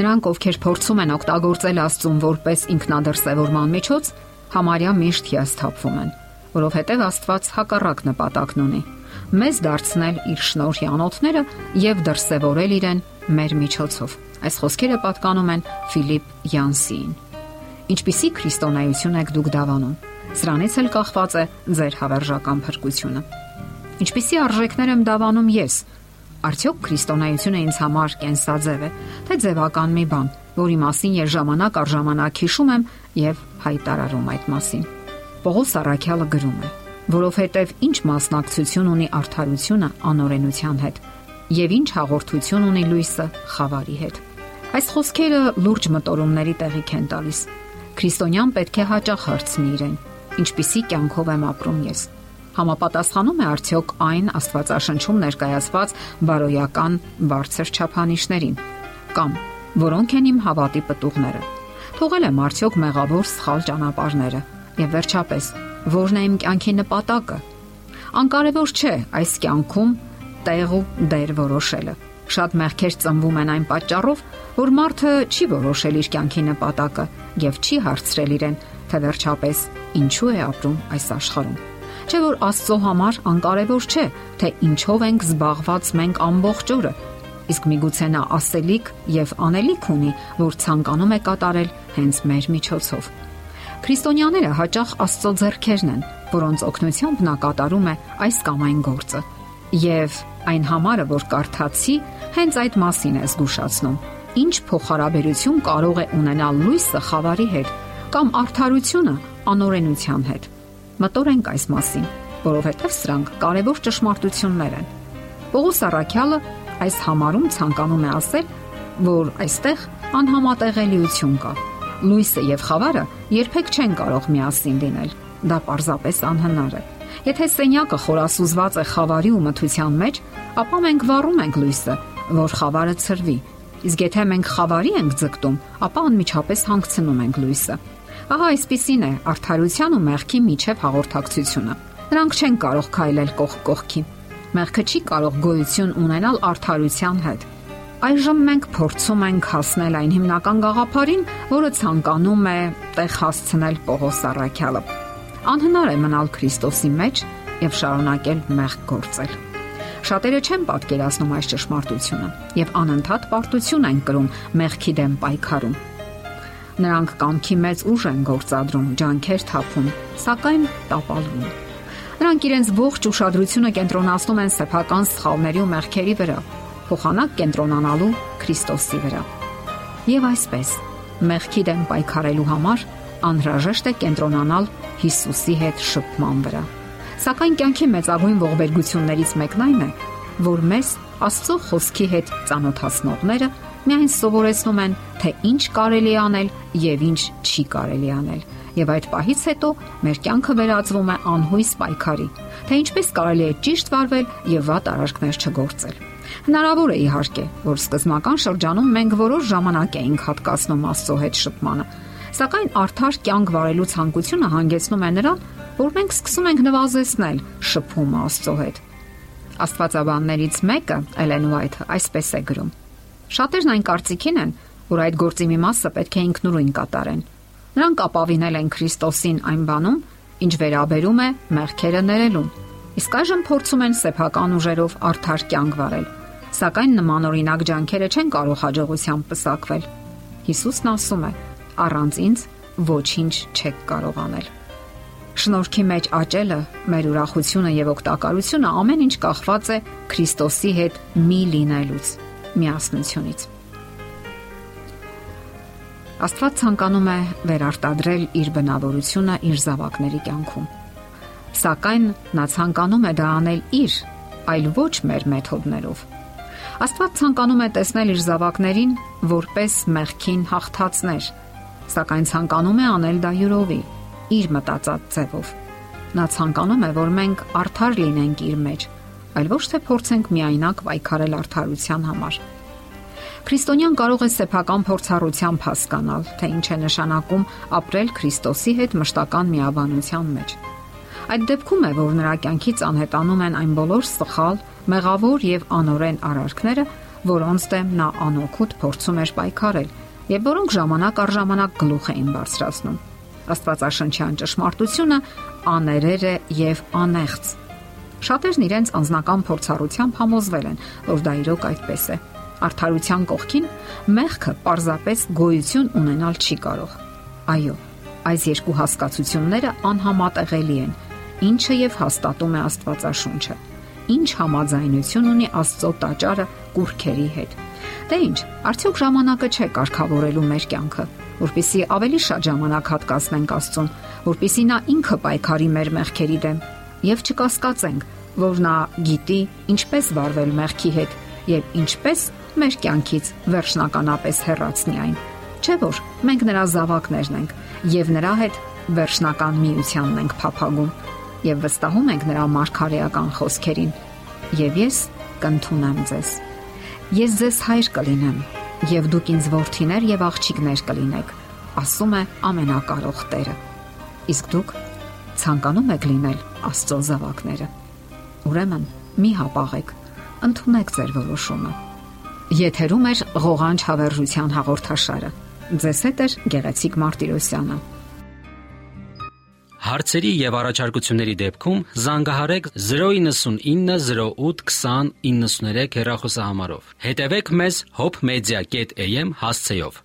Նրանք, ովքեր փորձում են օգտագործել Աստծուն որպես ինքնադրսևորման միջոց, համարյա միշտ հիասթափվում են, որովհետև Աստված հակառակ նպատակն ունի՝ մեզ դարձնել իր շնորհի անոթները եւ դրսևորել իրեն մեր միջոցով։ Այս խոսքերը պատկանում են Ֆիլիպ Յանսիին։ Ինչպիսի քրիստոնեություն եք դուք դավանում։ Սրանից էլ կախված է ձեր հավերժական փրկությունը։ Ինչպիսի արժեքներ եմ դավանում ես։ Արդյոք քրիստոնեությունը ինձ համար կենսաձև է, թե ձևական մի բան, որի մասին ես ժամանակ առ ժամանակ հիշում եմ եւ հայտարարում այդ մասին։ Պողոս Արաքյալը գրում է. որովհետև ինչ մասնակցություն ունի արդարությունը անօրենության հետ եւ ինչ հաղորդություն ունի լույսը խավարի հետ։ Այս խոսքերը լուրջ մտորումների տեղիք են տալիս։ Քրիստոնյան պետք է հաճախ հարցնի իրեն. ինչպիսի կյանքով եմ ապրում ես։ Համապատասխանում է արդյոք այն Աստվածաշնչում ներկայացված բարոյական բարձր չափանիշներին կամ որոնք են իմ հավատի պտուղները։ Թողել եմ արդյոք մեղավոր սխալ ճանապարհները եւ վերջապես Որն է իմ կյանքի նպատակը։ Անկարևոր չէ այս կյանքում տեղ ու դեր որոշելը։ Շատ մեղքեր ծնվում են այն պատճառով, որ մարդը չի որոշել իր կյանքի նպատակը եւ չի հարցրել իրեն, թե վերջապես ինչու է ապրում այս աշխարհում։ Չէ որ Աստծո համար անկարևոր չէ, թե ինչով ենք զբաղված մենք ամբողջ օրը, իսկ միգուցե նա ասելիք եւ անելիք ունի, որ ցանկանում է կատարել հենց մեր միջոցով։ Քրիստոնյաները հաճախ Աստծո ձեռքերն են, որոնց օգնությամբ նա կատարում է այս կամ այն գործը։ Եվ այն համարը, որ կարդացի, հենց այդ մասին է զգուշացնում։ Ինչ փոխհարաբերություն կարող է ունենալ լույսը խավարի հետ կամ արդարությունը անօրենության հետ։ Մտորենք այս մասին, որովհետև սրանք կարևոր ճշմարտություններ են։ Պողոս Արաքյալը այս համարում ցանկանում է ասել, որ այստեղ անհամատեղելիություն կա Լույսը եւ խավարը երբեք չեն կարող միասին լինել։ Դա պարզապես անհնար է։ Եթե սենյակը խորասուզված է խավարի ու մթության մեջ, ապա մենք վառում ենք լույսը, որ խավարը ծրվի։ Իսկ եթե մենք խավարի ենք ձգտում, ապա անմիջապես հանգցնում ենք լույսը։ Ահա այսպիսին է արդարության ու մեղքի միջև հաղորդակցությունը։ Նրանք չեն կարող քայլել կողք կողքի։ Մեղքը չի կարող գոյություն ունենալ արդարության հետ։ Այժմ մենք փորձում ենք հասնել այն հիմնական գաղափարին, որը ցանկանում է տեղ հասցնել Պողոս Արաքյալը։ Անհնար է մնալ Քրիստոսի մեջ եւ շարունակել մեղք գործել։ Շատերը չեն պատկերացնում այս ճշմարտությունը եւ անընդհատ պարտություն են կրում մեղքի դեմ պայքարում։ Նրանք կամքի մեծ ուժ են գործադրում, ջանքեր թափում, սակայն տապալվում։ Նրանք իրենց ողջ ուշադրությունը կենտրոնացնում են սեփական սխալների ու մեղքերի վրա, փոխանակ կենտրոնանալու Քրիստոսի վրա։ Եվ այսպես, մեղքի դեմ պայքարելու համար անհրաժեշտ է կենտրոնանալ Հիսուսի հետ շփման վրա։ Սակայն կյանքի մեծագույն ողբերգություններից մեկն այն է, որ մեզ Աստծո խոսքի հետ ծանոթացնողները միայն սովորեցնում են, թե ինչ կարելի անել եւ ինչ չի կարելի անել։ Եվ այդ պահից հետո մեր կյանքը վերածվում է անհույս պայքարի, թե ինչպես կարելի է ճիշտ վարվել եւ վատ արարքներ չգործել։ Հնարավոր է իհարկե, որ սկզբնական շրջանում մենք որոշ ժամանակ էինք հատկացնում Աստծո հետ շփմանը, սակայն արդար կյանք վարելու ցանկությունը հանգեցնում է նրան, որ մենք սկսում ենք նվազեցնել շփումը Աստծո հետ։ Աստվածաբաններից մեկը Էլեն Ուայթը այսպես է գրում. Շատերն այն կարծիքին են, որ այդ գործի մի մասը պետք է ինքնուրույն կատարեն։ Նրանք ապավինել են Քրիստոսին այն բանում, ինչ վերաբերում է մեղքերը ներելուն։ Իսկ այժմ փորձում են սեփական ուժերով արդար կյանք վարել Սակայն նման օրինակ ջանքերը չեն կարող հաջողությամբ պսակվել։ Հիսուսն ասում է. առանց ինձ ոչինչ չեք կարող անել։ Շնորհքի մեջ աճելը, մեր ուրախությունը եւ օգտակարությունը ամեն ինչ կախված է Քրիստոսի հետ մի լինելուց, միասնությունից։ Աստված ցանկանում է վերարտադրել իր բնավորությունը իր զավակների կյանքում։ Սակայն նա ցանկանում է դա անել իր, այլ ոչ մեր մեթոդներով Աստված ցանկանում է տեսնել իր զավակներին որպես մեղքին հաղթածներ, սակայն ցանկանում է անել դա յուրովի, իր մտածած ձևով։ Նա ցանկանում է, որ մենք արդար լինենք իր մեջ, այլ ոչ թե փորձենք միայնակ պայքարել արդարության համար։ Քրիստոնյան կարող է սեփական փորձառությամբ հասկանալ, թե ինչ է նշանակում ապրել Քրիստոսի հետ մշտական միաբանության մեջ։ Այդ դեպքում է, որ նրա կյանքից անհետանում են այն բոլոր սխալ, մեղավոր եւ անօրեն արարքները, որոնց դեմ նա անօքուտ փորձում էր պայքարել եւ որոնք ժամանակ առ ժամանակ գլուխ էին բարձրացնում։ Աստվածաշնչյան ճշմարտությունը աներեր է եւ անեղծ։ Շատերն իրենց անձնական փորձառությամբ համոզվել են, որ դա իրոք այդպես է։ Արթարության կողքին մեղքը պարզապես գոյություն ունենալ չի կարող։ Այո, այս երկու հասկացությունները անհամատեղելի են, ինչը եւ հաստատում է Աստվածաշունչը։ Ինչ համաձայնություն ունի Աստծո տաճարը կուրքերի հետ։ Դե ինչ, արդյոք ժամանակը չէ կարգավորելու մեր կյանքը, որpիսի ավելի շատ ժամանակ հատկացնենք Աստծուն, որpիսի նա ինքը պայքարի մեր մեղքերի դեմ եւ չկասկածենք, որ նա գիտի ինչպես վարվել մեղքի հետ եւ ինչպես մեր կյանքից վերջնականապես հեռացնի այն։ Չէ՞ որ մենք նրա զավակներն ենք եւ նրա հետ վերջնական միությանն ենք փափագում եւ վստահում ենք նրա մարգարեական խոսքերին։ Եվ ես կընդունեմ ձեզ։ Ես ձեզ հայր կլինեմ եւ դուք ինձ ворթիներ եւ աղջիկներ կլինեք, ասում է ամենակարող Տերը։ Իսկ դուք ցանկանում եք լինել Աստծո զավակները։ Ուրեմն մի հապաղեք, ընդունեք ձեր որոշումը։ Եթերում է ղողանջ հավերժության հաղորդաշարը։ Ձեզ հետ է Գեղեցիկ Մարտիրոսյանը։ Հարցերի եւ առաջարկությունների դեպքում զանգահարեք 099 08 20 93 հեռախոսահամարով։ Հետևեք մեզ hopmedia.am հասցեով։